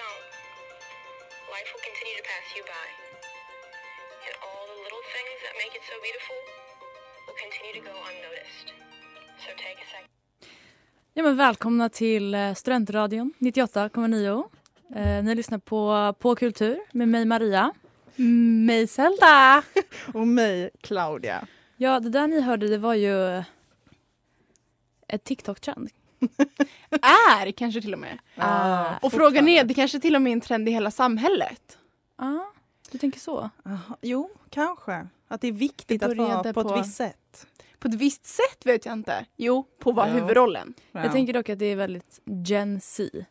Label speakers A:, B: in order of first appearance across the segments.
A: don't, life will continue to pass you by. And all the little things that make it so beautiful will continue to go unnoticed. So take a second.
B: Ja, men välkomna till eh, Studentradion 98,9. Eh, ni lyssnar på På kultur med mig Maria.
C: Mig Zelda. Och mig Claudia.
B: Ja, det där ni hörde det var ju ett TikTok-trend.
C: Är kanske till och med.
B: Ah,
C: och frågan är, det kanske till och med är en trend i hela samhället.
B: Ja, du tänker så?
D: Aha, jo, kanske. Att det är viktigt
C: Det
D: att vara på,
C: på-
D: ett visst sätt.
C: På ett visst sätt vet jag inte. Jo, på att vara
D: Ja.
C: huvudrollen.
B: Jag tänker dock att det är väldigt Gen Z.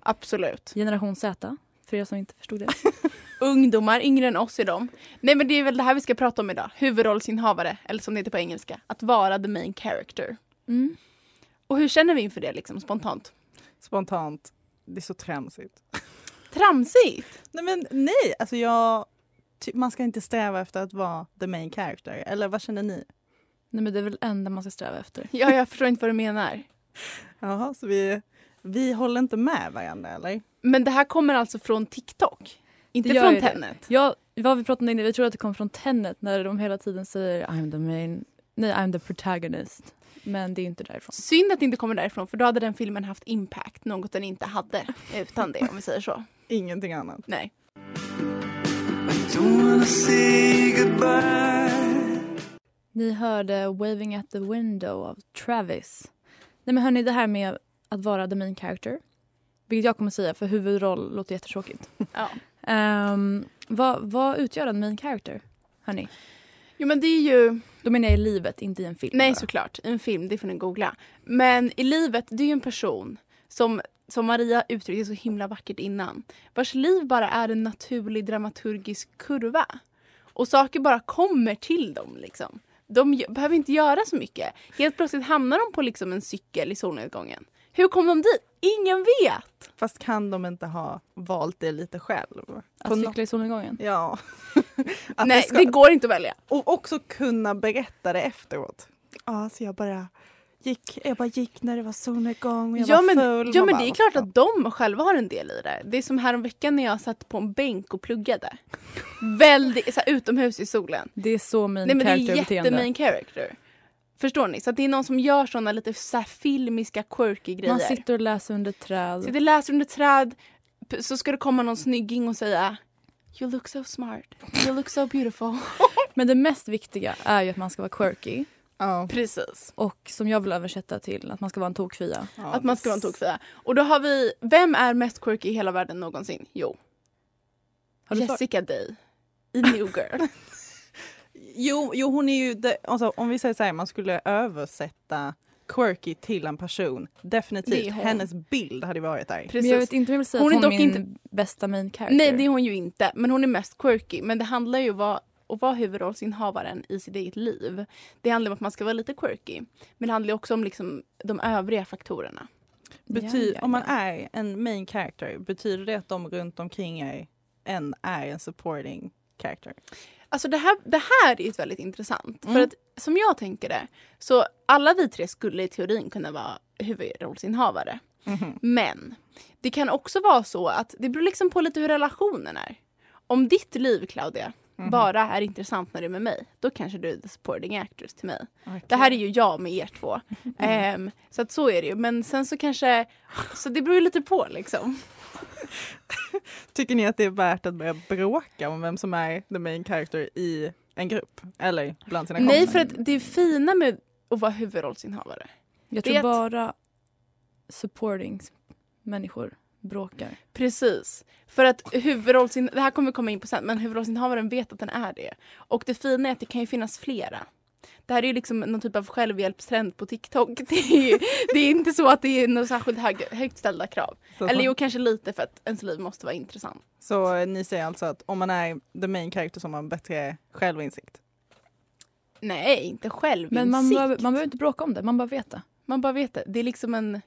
C: Absolut.
B: Generation Z, för er som inte förstod det.
C: Ungdomar, yngre än oss är de. Nej men det är väl det här vi ska prata om idag. Huvudrollsinnehavare, eller som det heter på engelska. Att vara the main character.
B: Mm.
C: Och hur känner vi inför det liksom spontant?
D: Spontant. Det är så tramsigt.
C: Tramsigt!
D: Nej men nej, alltså jag... ty- Man ska inte sträva efter att vara the main character. Eller vad känner ni?
B: Nej, men det är väl det enda man ska sträva efter.
C: Ja, jag förstår inte vad du menar.
D: Jaha, så vi, vi håller inte med varandra eller?
C: Men det här kommer alltså från TikTok? Inte
B: Det
C: från. Tenet?
B: Ja, vad vi pratade om innan, vi tror att det kom från Tenet när de hela tiden säger I'm the main, nej I'm the protagonist. Men det är inte därifrån.
C: Synd att det inte kommer därifrån för då hade den filmen haft impact, något den inte hade utan det om vi säger så.
D: Ingenting annat.
C: Nej.
B: Ni hörde Waving at the window av Travis. Nej men hörni, det här med att vara the main character. Vilket jag kommer säga, för huvudroll låter jättetråkigt.
C: Ja.
B: Um, vad, vad utgör en main character? Hörni?
C: Jo men det är ju,
B: Då menar jag i livet, inte i en film.
C: nej
B: bara.
C: såklart, en film, det får ni googla. Men i livet, det är ju en person som, som Maria uttryckte så himla vackert innan. Vars liv bara är en naturlig dramaturgisk kurva. Och saker bara kommer till dem liksom. De behöver inte göra så mycket. Helt plötsligt hamnar de på liksom en cykel i solnedgången. Hur kom de dit? Ingen vet!
D: Fast kan de inte ha valt det lite själv?
B: Att
D: På
B: cykla i solnedgången?
D: Ja.
C: Nej,
D: ska-
C: det går inte att välja.
D: Och också kunna berätta det efteråt. Ja, så jag bara gick, jag bara gick när det var solnedgång och jag
C: Ja
D: var
C: men,
D: full.
C: ja men
D: bara,
C: det är klart
D: fan.
C: att de själva har en del i det. Det är som häromveckan när jag satt på en bänk och pluggade. Väldigt, så här, utomhus i solen.
B: Det är så main
C: Nej men det är jätte main character. Förstår ni? Så att det är någon som gör såna lite så filmiska quirky grejer.
B: Man sitter och läser under träd.
C: Sitter och läser under träd så ska det komma någon snygging och säga You look so smart. You look so beautiful.
B: Men det mest viktiga är ju att man ska vara quirky.
D: Ja.
C: Precis.
B: Och som jag vill översätta till att man ska vara en tokfia.
D: Ja,
C: Att man ska vara en tokfia. Och då har vi, vem är mest quirky i hela världen någonsin? Jo? Jessica Day. I New Girl.
D: Jo, jo hon är ju, det, alltså, om vi säger så här, man skulle översätta quirky till en person. Definitivt. Hennes bild hade varit där.
C: Precis.
B: Men jag vet inte
C: Hon
B: hon är
C: dock
B: min
C: inte-
B: bästa main character.
C: Nej det är hon ju inte. Men hon är mest quirky. Men det handlar ju om vad- att vara huvudrollsinnehavaren i sitt eget liv. Det handlar om att man ska vara lite quirky. Men det handlar också om liksom de övriga faktorerna.
D: Bety-
B: Ja, ja,
D: Om man
B: ja.
D: är en main character, betyder det att de runt omkring er en är en supporting character?
C: Alltså det här, det här är väldigt intressant.
D: Mm.
C: För att som jag tänker det, så alla vi tre skulle i teorin kunna vara huvudrollsinnehavare.
D: Mhm.
C: Men det kan också vara så att det beror liksom på lite hur relationen är. Om ditt liv, Claudia,
D: Mhm.
C: bara är intressant när du är med mig, då kanske du är the supporting actress till mig.
D: Okej.
C: Det här är ju jag med er två. Ehm, så att så är det ju. Men sen så kanske, så det beror ju lite på liksom.
D: Tycker ni att det är värt att börja bråka om vem som är the main character i en grupp? Eller bland sina
C: Nej,
D: kompisar?
C: för att det fina med att vara huvudrollsinnehavare
B: Jag
C: Det är
B: tror
C: att-
B: bara supporting människor bråkar.
C: Precis. För att huvudrollsin... Det här kommer vi komma in på sen, men huvudrollsinnehavaren vet att den är det. Och det fina är att det kan ju finnas flera. Det här är ju liksom någon typ av självhjälpstrend på TikTok. Det är, ju, det är inte så att det är något särskilt hög, högt ställda krav.
D: Så
C: Eller jo, kanske lite för att ens liv måste vara intressant.
D: Så eh, ni säger alltså att om man är the main character så har man bättre självinsikt?
C: Nej, inte självinsikt.
B: Men man behöver, man behöver inte bråka om det, man bara vet det.
C: Man bara vet det. Det är liksom en...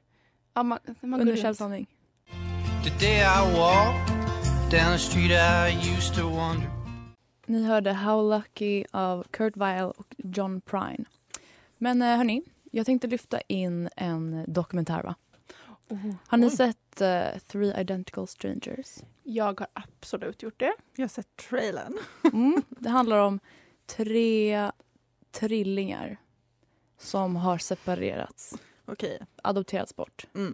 C: Ja, man, man går
B: Universell
C: runt.
B: sanning.
E: The day I walked down the street I used to wonder.
B: Ni hörde How Lucky av Kurt Weill och John Prine. Men eh, hörni, jag tänkte lyfta in en dokumentär va? Har ni
C: Oj.
B: sett eh, Three Identical Strangers?
C: Jag har absolut gjort det.
D: Jag har sett trailern.
B: Mm. Det handlar om tre trillingar som har separerats,
D: Okej.
B: adopterats bort.
D: Mm.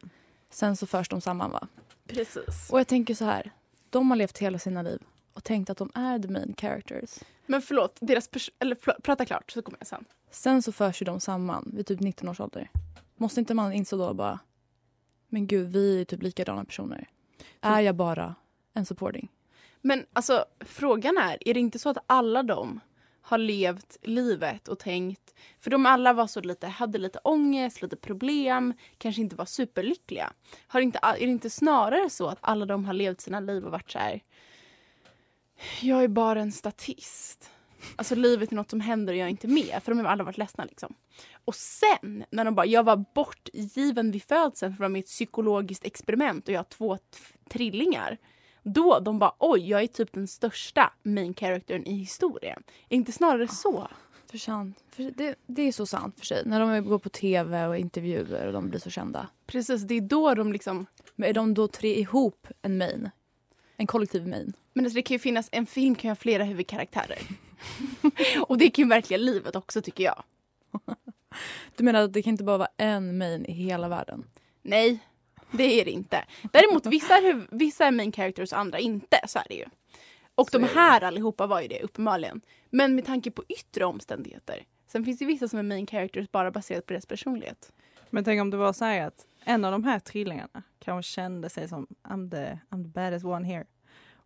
B: Sen så förs de samman va?
C: Precis.
B: Och jag tänker så här, de har levt hela sina liv och tänkt att de är the main characters.
C: Men förlåt, deras eller förlåt, prata klart så kommer jag sen.
B: Sen så förs ju de samman vid typ 19 års ålder. Måste inte man inse då bara, men gud vi är typ likadana personer. Är jag bara en supporting?
C: Men alltså frågan är, är det inte så att alla de har levt livet och tänkt, för de alla var så lite, hade lite ångest, lite problem, kanske inte var superlyckliga. Har inte, är det inte snarare så att alla de har levt sina liv och varit så här, jag är bara en statist. Alltså livet är något som händer och jag är inte med, för de har alla varit ledsna liksom. Och sen när de bara, jag var bortgiven vid födseln för med i ett psykologiskt experiment och jag har två trillingar. Då de bara oj, jag är typ den största main charactern i historien. Är inte snarare så?
B: För sant. För det, det är så sant för sig. När de går på tv och intervjuer och de blir så kända.
C: Precis, det är då de liksom...
B: Men är de då tre ihop en main? En kollektiv main?
C: Men alltså, det kan ju finnas, en film kan ju ha flera huvudkaraktärer. och det kan ju verkliga livet också tycker jag.
B: Du menar att det kan inte bara vara en main i hela världen?
C: Nej, det är det inte. Däremot vissa huv- vissa är main characters och andra inte, så är det ju. Och
B: Så
C: de här allihopa var ju det uppenbarligen. Men med tanke på yttre omständigheter. Sen finns det vissa som är main characters bara baserat på deras personlighet.
D: Men tänk om det var så här att en av de här trillingarna kanske kände sig som I'm the, I'm the baddest one here.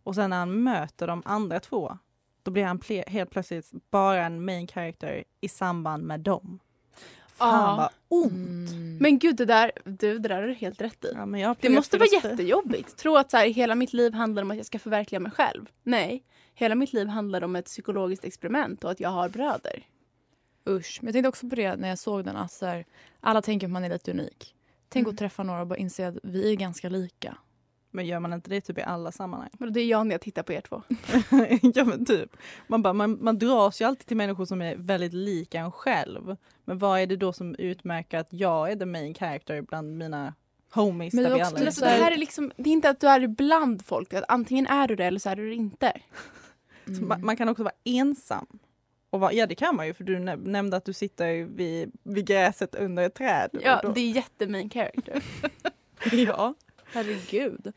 D: Och sen när han möter de andra två, då blir han ple- helt plötsligt bara en main character i samband med dem. Fan
C: Ja.
D: vad ont!
B: Mm.
C: Men gud, det där, du, det där är du helt rätt i.
D: Ja, men jag
C: Det måste vara jättejobbigt. Tro att så här, hela mitt liv handlar om att jag ska förverkliga mig själv. Nej, hela mitt liv handlar om ett psykologiskt experiment och att jag har bröder.
B: Usch. Men jag tänkte också på det när jag såg den. Att så här, alla tänker att man är lite unik. Tänk
C: Mm.
B: att träffa några och bara inse att vi är ganska lika.
D: Men gör man inte det typ i alla sammanhang?
C: Men det är jag när jag tittar på er två.
D: ja men typ. Man, bara, man, man dras ju alltid till människor som är väldigt lika en själv. Men vad är det då som utmärker att jag är the main character bland mina homies?
B: Men
D: där
B: det är
D: vi
B: också
D: alla är
C: alltså, det här är liksom, det är inte att du är bland folk. Att antingen är du det eller så är du det inte.
D: Så
B: Mm.
D: man, man kan också vara ensam. Och vara, ja det kan man ju för du näm- nämnde att du sitter vid, vid gräset under ett träd.
C: Ja,
D: då,
C: det är jätte main character.
D: ja.
B: Herregud.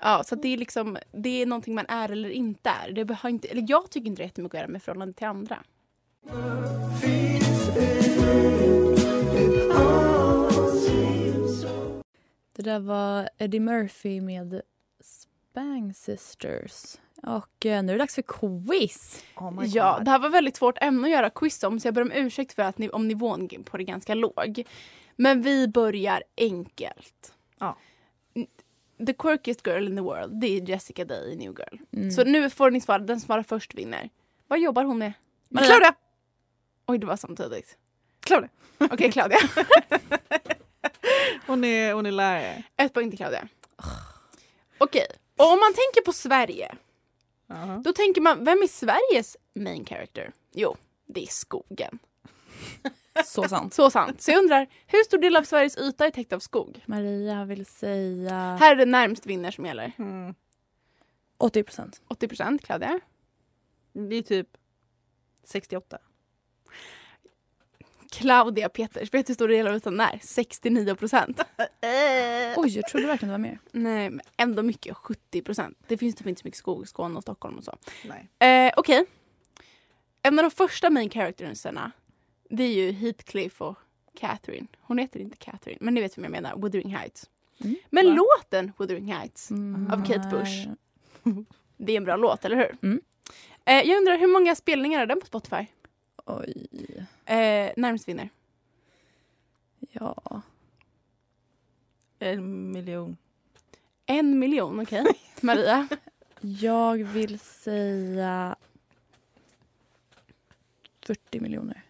C: Ja, så det är liksom, det är någonting man är eller inte är. Det har inte, eller jag tycker inte det är jättemycket att göra med förhållande till andra.
B: Det där var Eddie Murphy med Spang Sisters. Och eh, nu är det dags för quiz.
D: Oh
C: Ja, det här var väldigt svårt ämne att göra quiz om så jag ber om ursäkt för att ni, om nivån på det är ganska låg. Men vi börjar enkelt.
D: Ja.
C: The quirkiest girl in the world, det är Jessica Day i New Girl.
B: Mm.
C: Så nu får ni svara, den som svarar först vinner. Vad jobbar hon med?
B: Maria.
C: Claudia! Oj, det var samtidigt.
D: Claudia.
C: Okej, Claudia.
D: Hon är, hon är lärare.
C: Ett poäng till Claudia. Okej, och om man tänker på Sverige.
D: Ja.
C: Då tänker man, vem är Sveriges main character? Jo, det är skogen.
B: Så sant.
C: Så sant. Så jag undrar, hur stor del av Sveriges yta är täckt av skog?
B: Maria vill säga
C: Här är det närmst vinner som gäller.
D: Mm.
B: 80 procent.
C: 80 procent, Claudia.
D: Det är typ 68.
C: Claudia Peters, vet du hur stor del av ytan är? 69 procent.
B: Oj, jag trodde verkligen det var mer.
C: Nej, men ändå mycket. 70 procent. Det finns typ inte så mycket skog i Skåne och Stockholm och så.
D: Nej.
C: Eh, Okej. En av de första main charactersarna det är ju Heathcliff och Catherine. Hon heter inte Catherine, men ni vet vem jag menar. Wuthering Heights.
B: Mm.
C: Men
D: Va?
C: låten Wuthering Heights,
B: Mm.
C: Av Kate Bush. det är en bra låt, eller hur?
B: Mm.
C: Eh, jag undrar, hur många spelningar har den på Spotify?
B: Oj.
C: Eh, närmast vinner.
B: Ja.
D: En miljon.
C: En miljon, okej. Maria?
B: Jag vill säga 40 miljoner.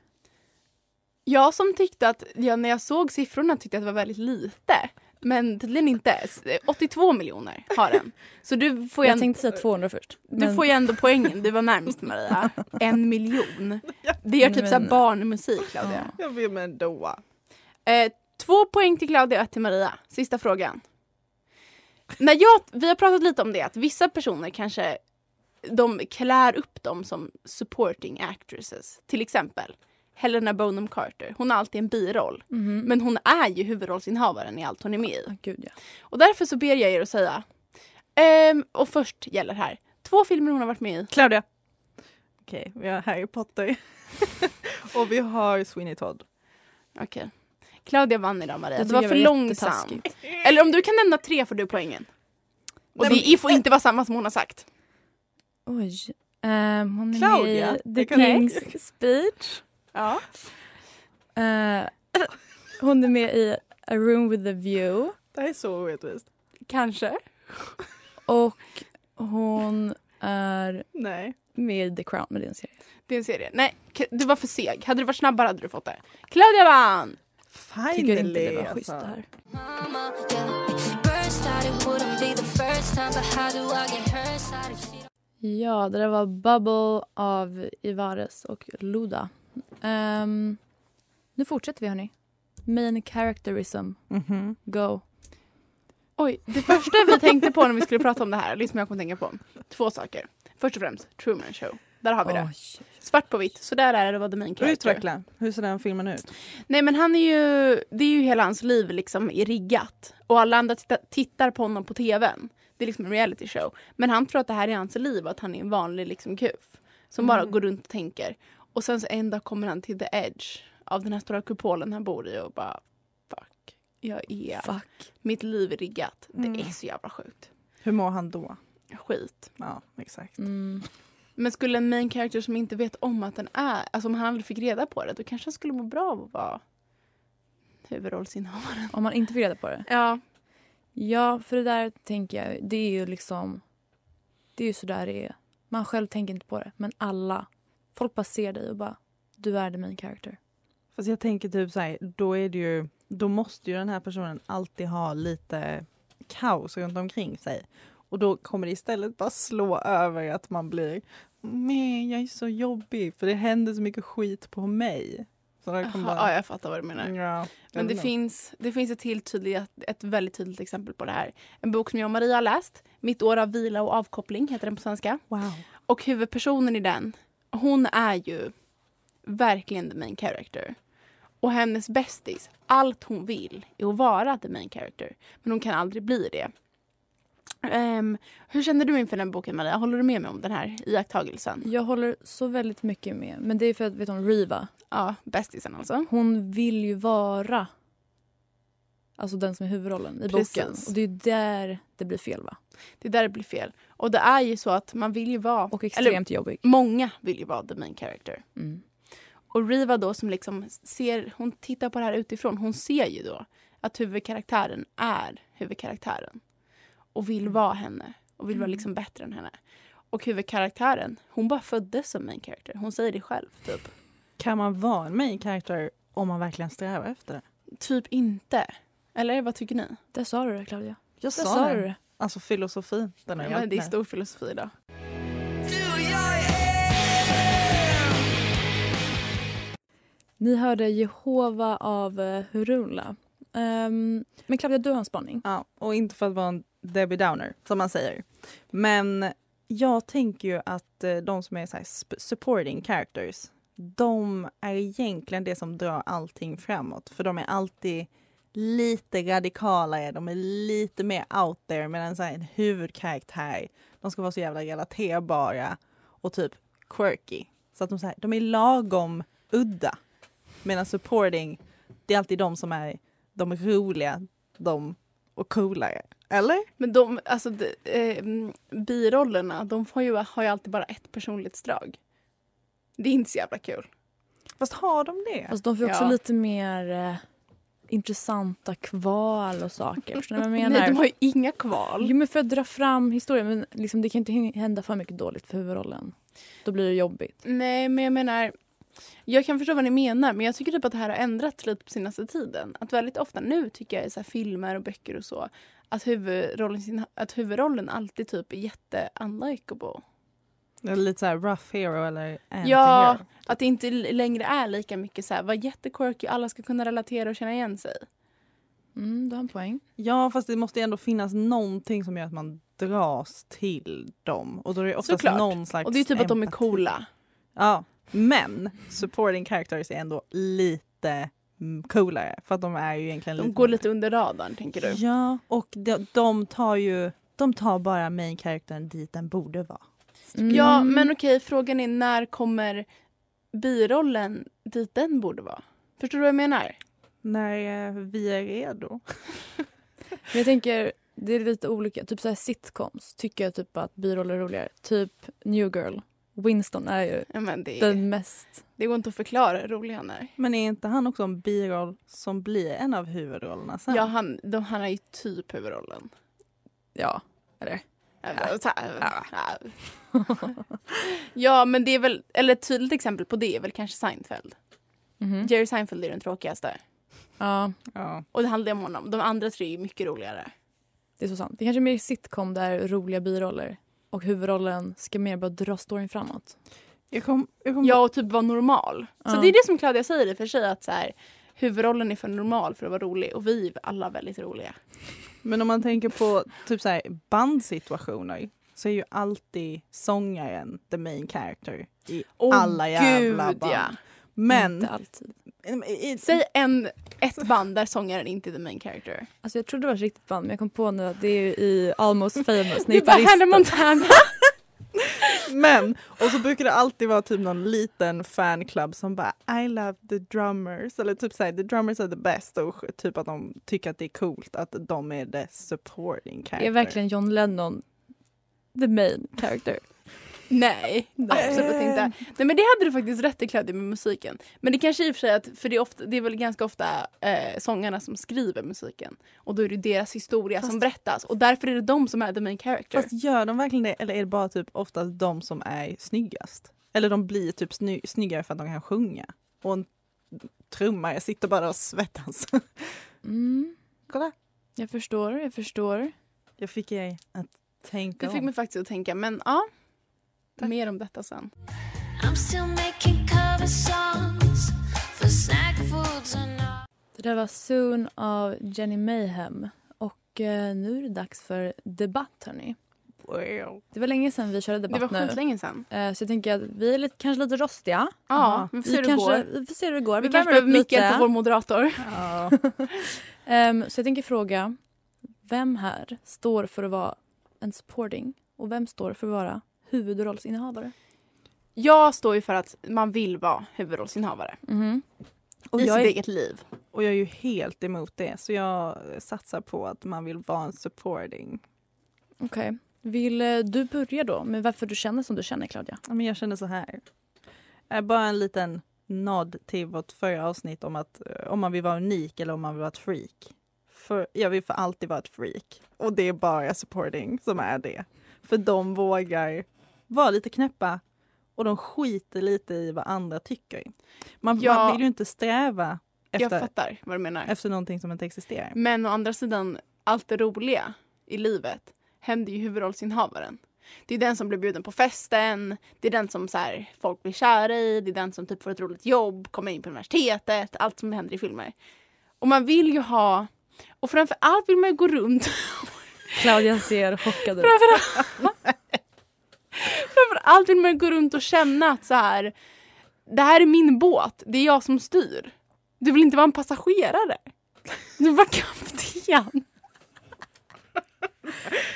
C: Jag som tyckte att, ja, när jag såg siffrorna tyckte jag att det var väldigt lite. Men tydligen inte. S- 82 miljoner har den. Så du får
B: Jag
C: en,
B: tänkte säga 200 först.
C: du får ju ändå poängen. Du var närmst Maria. En miljon. Det gör typ
B: Men-
C: såhär barnmusik Claudia.
D: Jag vill med ändå.
C: Eh, två poäng till Claudia och ett till Maria. Sista frågan. När jag, vi har pratat lite om det att vissa personer kanske de klär upp dem som supporting actresses. Till exempel Helena Bonham Carter. Hon har alltid en biroll.
B: Mhm.
C: Men hon är ju huvudrollsinnehavaren i allt hon är med i.
B: Ah, gud ja.
C: Och därför så ber jag er att säga. ehm, och först gäller här. Två filmer hon har varit med i.
D: Claudia. Okej, vi har Harry Potter. och vi har Sweeney Todd.
C: Okej. Claudia vann idag Maria. Du var för
B: jag var
C: långsam.
B: jättetaskigt.
C: Eller om du kan nämna tre får du poängen. Och
D: Nej,
C: det får inte vara samma som hon har sagt.
B: Oj. Ehm, hon är
D: Claudia,
B: i
D: det
B: The
D: kan-
B: King's Speech.
C: Ja.
B: Eh, hon är med i A Room with a View.
D: Det här är så orättvist.
C: Kanske.
B: Och hon är
D: Nej.
B: med i The Crown, men det är en serie.
C: Det är en serie. Nej, du var för seg. Hade du varit snabbare hade du fått det. Claudia vann!
B: Tycker inte det
D: Finally.
B: var schysst
D: alltså.
B: det här. Ja, det där var Bubble av Ivares och Luda. Ehm, nu fortsätter vi hörni. Main characterism.
D: Mhm.
B: Go.
C: Oj, det första vi tänkte på när vi skulle prata om det här, eller som jag kommer tänka på. Två saker. Först och främst, Truman Show. Där har vi det.
B: Oj.
C: Svart på vitt, så där är det vara the main character.
D: Utveckla. Hur ser den filmen ut?
C: Nej men han är ju, det är ju hela hans liv liksom är riggat. Och alla andra titta, tittar på honom på tvn. Det är liksom en reality show. Men han tror att det här är hans liv att han är en vanlig liksom kuf. Som bara
D: Mm.
C: går runt och tänker. Och sen så en dag kommer han till the edge av den här stora kupolen han bor i och bara fuck. Jag är,
B: Fuck.
C: mitt liv är riggat.
D: Mm.
C: Det är så jävla sjukt.
D: Hur mår han då?
C: Skit.
D: Ja, exakt.
B: Mm.
C: Men skulle en main character som inte vet om att den är, alltså om han aldrig fick reda på det, då kanske han skulle må bra av att vara huvudrollsinnehavare.
B: Om man inte får reda på det.
C: Ja,
B: Ja, för det där tänker jag, det är ju liksom... Det är ju så där det är. Man själv tänker inte på det, men alla. Folk bara ser dig och bara, du är the main character.
D: Fast jag tänker typ så här, då är det ju, då måste ju den här personen alltid ha lite kaos runt omkring sig. Och då kommer det istället bara slå över att man blir, men jag är så jobbig för det händer så mycket skit på mig. Så
C: Aha,
D: bara,
C: ja, jag fattar vad du menar.
D: ja,
C: Men det finns, det finns ett, till tydligt, ett väldigt tydligt exempel på det här. En bok som jag och Maria har läst. Mitt år av vila och avkoppling heter den på svenska.
D: Wow.
C: Och huvudpersonen i den, hon är ju verkligen the main character. Och hennes bästis, allt hon vill är att vara the main character. Men hon kan aldrig bli det. Ehm, hur känner du inför den boken Maria? Håller du med mig om den här iakttagelsen?
B: Jag håller så väldigt mycket med. Men det är för att, vet om Riva?
C: Ja, bästisen alltså.
B: Hon vill ju vara alltså den som är huvudrollen i
C: Precis.
B: boken. Och det är där det blir fel va?
C: Det är där det blir fel. Och det är ju så att man vill ju vara...
B: Och extremt jobbig.
C: Många vill ju vara the main character.
B: Mm.
C: Och Riva då som liksom ser, hon tittar på det här utifrån, hon ser ju då att huvudkaraktären är huvudkaraktären. Och vill vara henne. Och vill vara liksom bättre än henne. Och huvudkaraktären, hon bara föddes som main character. Hon säger det själv typ.
D: Kan man vara en main character om man verkligen strävar efter det?
C: Typ inte. Eller vad tycker ni?
B: Där sa du det Claudia.
D: Jag
B: Där
D: sa
B: sa
D: det.
B: du det.
D: Alltså filosofi. Den har
C: Ja, det är stor filosofi idag.
B: Ni hörde Jehova av uh, Hurula. Ehm, men Claudia, du har en spaning.
D: Ja, och inte för att vara en Debbie Downer, som man säger. Men jag tänker ju att eh, de som är så supporting characters, de är egentligen det som drar allting framåt. För de är alltid lite radikalare, de är lite mer out there medan så här, en huvudkaraktär, de ska vara så jävla relaterbara och typ quirky. Så att de, så här, de är lagom udda. Medan supporting, det är alltid de som är de roliga, de och coolare. Eller?
C: Men de, alltså de, eh, mm, birollerna, de får ju, har ju alltid bara ett personlighetsdrag. Det är inte så jävla kul.
D: Fast har de det?
B: Alltså, de får ju också
C: Ja.
B: lite mer eh, intressanta kval och saker. Förstår ni vad jag menar?
C: Nej, de har ju inga kval.
B: Jo, men för att dra fram historien. Men liksom, det kan inte hända för mycket dåligt för huvudrollen. Då blir det jobbigt.
C: Nej, men jag menar... Jag kan förstå vad ni menar, men jag tycker typ att det här har ändrats lite på senaste tiden. Att väldigt ofta nu tycker jag i så filmer och böcker och så, att huvudrollen, att huvudrollen alltid typ är jätte unlikable.
D: Eller lite så här rough hero eller anti-hero.
C: Ja, att det inte längre är lika mycket så här, var jättequirky, alla ska kunna relatera och känna igen sig.
B: Mm, du har en poäng.
D: Ja, fast det måste ändå finnas någonting som gör att man dras till dem. Och då är det oftast
C: Såklart.
D: någon slags
C: Och det är typ att de är
D: empati.
C: coola.
D: Ja, men supporting characters är ändå lite mm, coolare. För att de är ju egentligen
C: De
D: lite...
C: går lite under radarn, tänker du?
D: Ja, och de, de tar ju... De tar bara main charactern dit den borde vara.
B: Mm.
C: Ja, men okej, frågan är när kommer birollen dit den borde vara? Förstår du vad jag menar?
D: När eh, vi är redo.
B: Men jag tänker, det är lite olika. Typ så här sitcoms tycker jag typ att biroller är roligare. Typ New Girl. Winston är ju
C: Ja, men det,
B: den mest...
C: det går inte att förklara hur rolig han är.
D: Men är inte han också en biroll som blir en av huvudrollerna sen?
C: Ja, han, de, han är ju typ huvudrollen.
B: Ja, eller?
C: Ja. så här, ja. ja, men det är väl, eller ett tydligt exempel på det är väl kanske Seinfeld.
B: Mhm.
C: Jerry Seinfeld är den tråkigaste.
B: Ja,
D: Ja.
C: Och det handlar om honom. De andra tre är mycket roligare.
B: det är så sant. Det kanske är mer sitcom där roliga biroller och huvudrollen ska mer bara dra storyn framåt.
D: Jag kom, jag kom
C: Ja, och typ vara normal. Så
B: Ja.
C: det är det som Claudia säger i och för sig att så här, huvudrollen är för normal för att vara rolig och vi är alla väldigt roliga.
D: Men om man tänker på typ så här bandsituationer så är ju alltid sångaren the main character i
C: Åh,
D: alla jävla
C: gud,
D: band.
C: ja.
D: Men
B: Inte alltid.
D: i, i,
C: Säg en, ett band där sångaren inte är the main character.
B: Alltså jag trodde det var ett riktigt band men jag kom på nu att det är i Almost famous.
C: Det är bara Hannah Montana.
D: men, och så brukar det alltid vara typ någon liten fanclub som bara I love the drummers eller typ såhär the drummers are the best och typ att de tycker att det är coolt att de är the supporting character.
B: Är verkligen John Lennon the main character?
C: Nej, absolut inte. Nej men det hade du faktiskt rätt i Claudia med musiken. Men det kanske i och för sig att, för det är, ofta, det är väl ganska ofta eh, sångarna som skriver musiken. Och då är det deras historia som
D: Fast-
C: berättas. Och därför är det de som är the main character.
D: Fast gör de verkligen det eller är det bara typ oftast de som är snyggast? Eller de blir typ sny- snyggare för att de kan sjunga. Och en trummare sitter bara och svettas.
B: Mm,
D: Kolla.
B: jag förstår, jag förstår.
D: Jag fick er att tänka
C: Det fick
D: om.
C: mig faktiskt att tänka. Men ja, mer om detta sen.
F: I'm still making cover songs for snack foods and all.
B: Det där var Soon av Jenny Mayhem. Och eh, nu är det dags för debatt hörni.
D: Wow.
B: Det var länge sedan vi körde
C: Det
B: debatt
C: var
B: nu.
C: skitlänge sedan.
B: Eh, så jag tänker att vi är lite, kanske lite rostiga.
C: Ja, vi får se hur det
B: kanske,
C: går.
B: Vi får se hur det går.
C: Vi
B: Vi
C: kanske behöver
B: lite.
C: av vår moderator.
D: Ja.
B: Ehm, så jag tänker fråga, vem här står för att vara en supporting och vem står för att vara huvudrollsinnehavare?
C: Jag står ju för att man vill vara huvudrollsinnehavare
B: Mhm.
D: Och
C: i
D: jag
C: sitt
D: är-
C: eget liv.
D: Och jag är ju helt emot det så jag satsar på att man vill vara en supporting.
B: Okej. Vill eh, du börja då med varför du känner som du känner Claudia?
D: Ja, Men jag känner så här. Eh, Bara en liten nod till vårt förra avsnitt om att eh, om man vill vara unik eller om man vill vara ett freak. För jag vill för alltid vara ett freak. Och det är bara supporting som är det. För de vågar vara lite knäppa och de skiter lite i vad andra tycker. Man,
C: Ja.
D: man vill ju inte sträva efter,
C: vad du menar.
D: efter någonting som inte existerar.
C: Men å andra sidan, allt det roliga i livet händer ju huvudrollsinnehavaren. Det är den som blir bjuden på festen, det är den som så här, folk blir kära i, det är den som typ får ett roligt jobb, kommer in på universitetet, allt som händer i filmer. Och man vill ju ha, och framför allt vill man ju gå runt
B: Claudia ser chockad ut.
C: framförallt vill man gå runt och känna att så här, det här är min båt, det är jag som styr. Du vill inte vara en passagerare. Du vill vara kapten.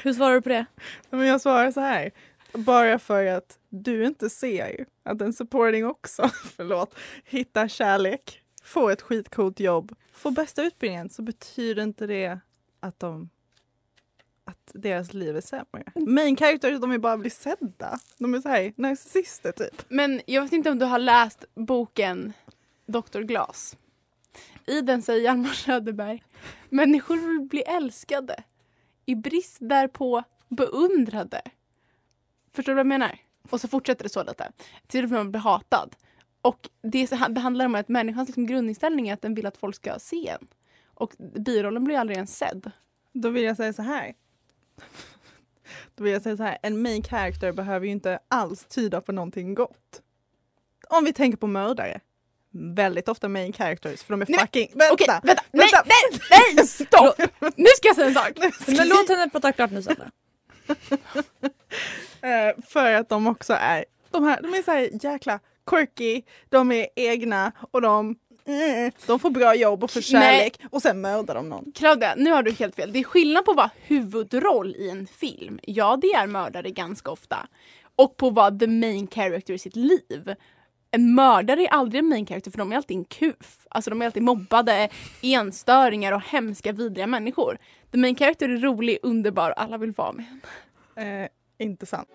B: Hur svarar du på det?
D: Men jag svarar så här. Bara för att du inte ser att en supporting också, förlåt, hittar kärlek, får ett skitcoolt jobb, får bästa utbildningen så betyder inte det att de att deras liv är sämre. Main characters de är bara bli sedda. De är så här narcissister typ.
C: Men jag vet inte om du har läst boken Dr. Glas. I den säger Hjalmar Söderberg människor vill bli älskade. I brist därpå beundrade. Förstår du vad jag menar? Och så fortsätter det så lite. Till man blir hatad. Och det, det handlar om att människans liksom grundinställning är att den vill att folk ska se en. Och birollen blir aldrig ens sedd.
D: Då vill jag säga så här. Då vill jag säga så här. En main character behöver ju inte alls tyda på någonting gott. Om vi tänker på mördare. Väldigt ofta main characters för de är
C: Nej, men-
D: fucking... Vänta!
C: Okej, vänta! Nej,
D: vänta.
C: nej, nej! Stopp! Nu ska jag säga en sak.
B: Men låt henne prata klart nu Sandra.
D: Eh, för att de också är, de, här, de är så här jäkla quirky, de är egna och de, mm, de får bra jobb och får kärlek och sen mördar de någon.
C: Claudia, nu har du helt fel. Det är skillnad på att vara huvudroll i en film. Ja, det är mördare ganska ofta. Och på att vara the main character i sitt liv. En mördare är aldrig en main character för de är alltid en kuf. Alltså de är alltid mobbade, enstöringar och hemska vidriga människor. The main character är rolig, underbar och alla vill vara med henne.
D: Eh, inte sant.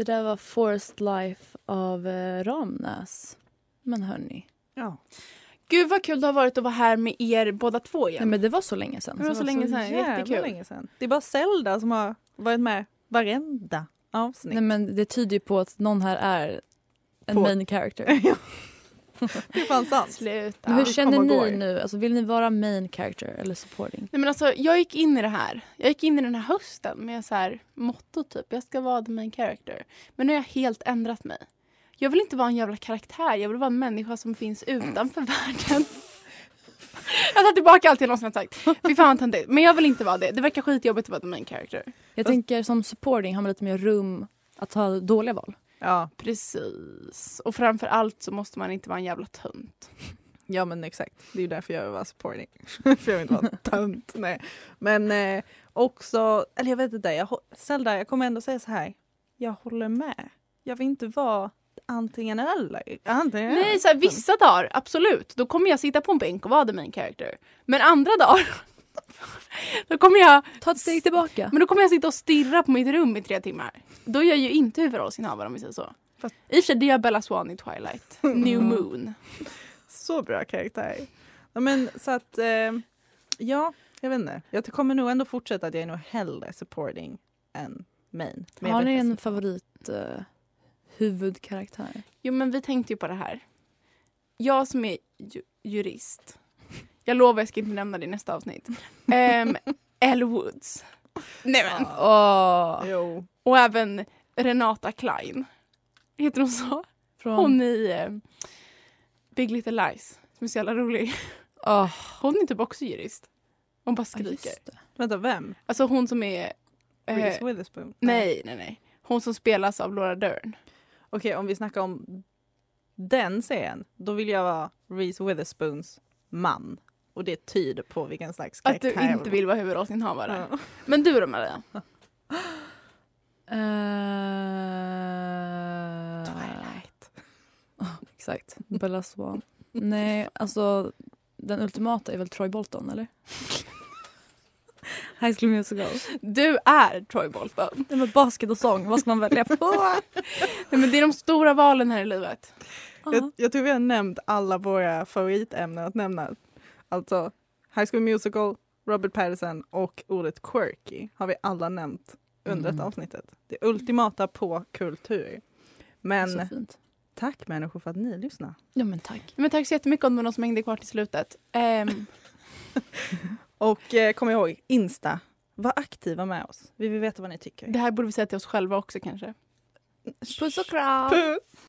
B: Det där var Forced Life av eh, Ramnäs. Men hörni.
D: Ja.
C: Gud vad kul det har varit att vara här med er båda två igen.
B: Nej, men det var så länge sedan.
C: Det var så länge sedan, jättekul.
D: länge sedan. Det är bara Zelda som har varit med varenda avsnitt.
B: Nej, men det tyder ju på att någon här är en
D: På-
B: main character.
D: det är fan sant.
C: Sluta.
B: Men hur
D: det
B: känner ni
D: går.
B: nu? Alltså, vill ni vara main character eller supporting?
C: Nej men alltså jag gick in i det här. Jag gick in i den här hösten med så här motto typ. Jag ska vara the main character. Men nu har jag helt ändrat mig. Jag vill inte vara en jävla karaktär. Jag vill vara en människa som finns utanför världen. Jag tar tillbaka allt jag någonsin har sagt. Fy fan vad töntigt. Men jag vill inte vara det. Det verkar skitjobbigt att vara the main character.
B: Jag tänker som supporting har man lite mer rum att ta dåliga val.
D: Ja,
C: Precis. Och framför allt så måste man inte vara en jävla tönt.
D: ja men exakt. Det är ju därför jag vill vara supporting. för jag vill inte vara tönt. Nej. Men eh, också, eller jag vet inte, jag, Zelda jag kommer ändå säga så här. Jag håller med. Jag vill inte vara antingen eller. Antingen
C: Nej, så här, vissa dagar, absolut. Då kommer jag sitta på en bänk och vara the main character. Men andra dagar, då kommer jag
B: Ta ett steg tillbaka.
C: Men då kommer jag sitta och stirra på mitt rum i tre timmar. Då är jag ju inte huvudrollsinnehavare om vi säger så.
D: Fast-
C: I och för sig, det gör Bella Swan i Twilight. New Moon.
D: Så bra karaktär. Ja, men så att, eh, ja, jag vet inte. Jag kommer nog ändå fortsätta att jag är nog hellre supporting än main. Men
B: Har ni en
D: inte.
B: favorit eh, huvudkaraktär?
C: Jo men vi tänkte ju på det här. Jag som är ju- jurist. Jag lovar jag ska inte nämna det i nästa avsnitt. Um, Elle Woods. Nej men.
D: Jo.
C: Och även Renata Klein. Heter hon så?
B: från...
C: Hon i eh, Big Little Lies. Som är så jävla rolig.
B: Åh,
C: Hon är typ också jurist. Hon bara skriker.
B: det.
D: Vänta, vem?
C: Alltså hon som är... eh,
D: Reese Witherspoon?
C: nej, nej, nej. Hon som spelas av Laura Dern.
D: Okej, om vi snackar om den serien, då vill jag vara Reese Witherspoons man. Och det tyder på vilken slags
C: Att du
D: karaktär jag
C: inte vill vara huvudrollsinnehavare.
D: Ja.
C: Men du då Maria?
B: Eh,
C: Twilight.
B: Exakt. Bella Swan. Nej, alltså den ultimata är väl Troy Bolton, eller? High School Musical.
C: Du är Troy Bolton.
B: Det med basket och sång, vad ska man välja på?
C: Nej, men det är de stora valen här i livet.
D: Jag, jag tror vi har nämnt alla våra favoritämnen att nämna. Alltså High School Musical, Robert Pattinson och ordet quirky har vi alla nämnt under
B: Mm.
D: avsnittet. Det ultimata på kultur. Men tack människor för att ni lyssnar.
B: Ja men tack.
C: Men tack så jättemycket om det var någon som hängde kvar till slutet. Ehm,
D: Och eh, kom ihåg, Insta. Var aktiva med oss. Vi vill veta vad ni tycker.
C: det här borde vi säga till oss själva också kanske.
B: Puss och kram!
D: Puss!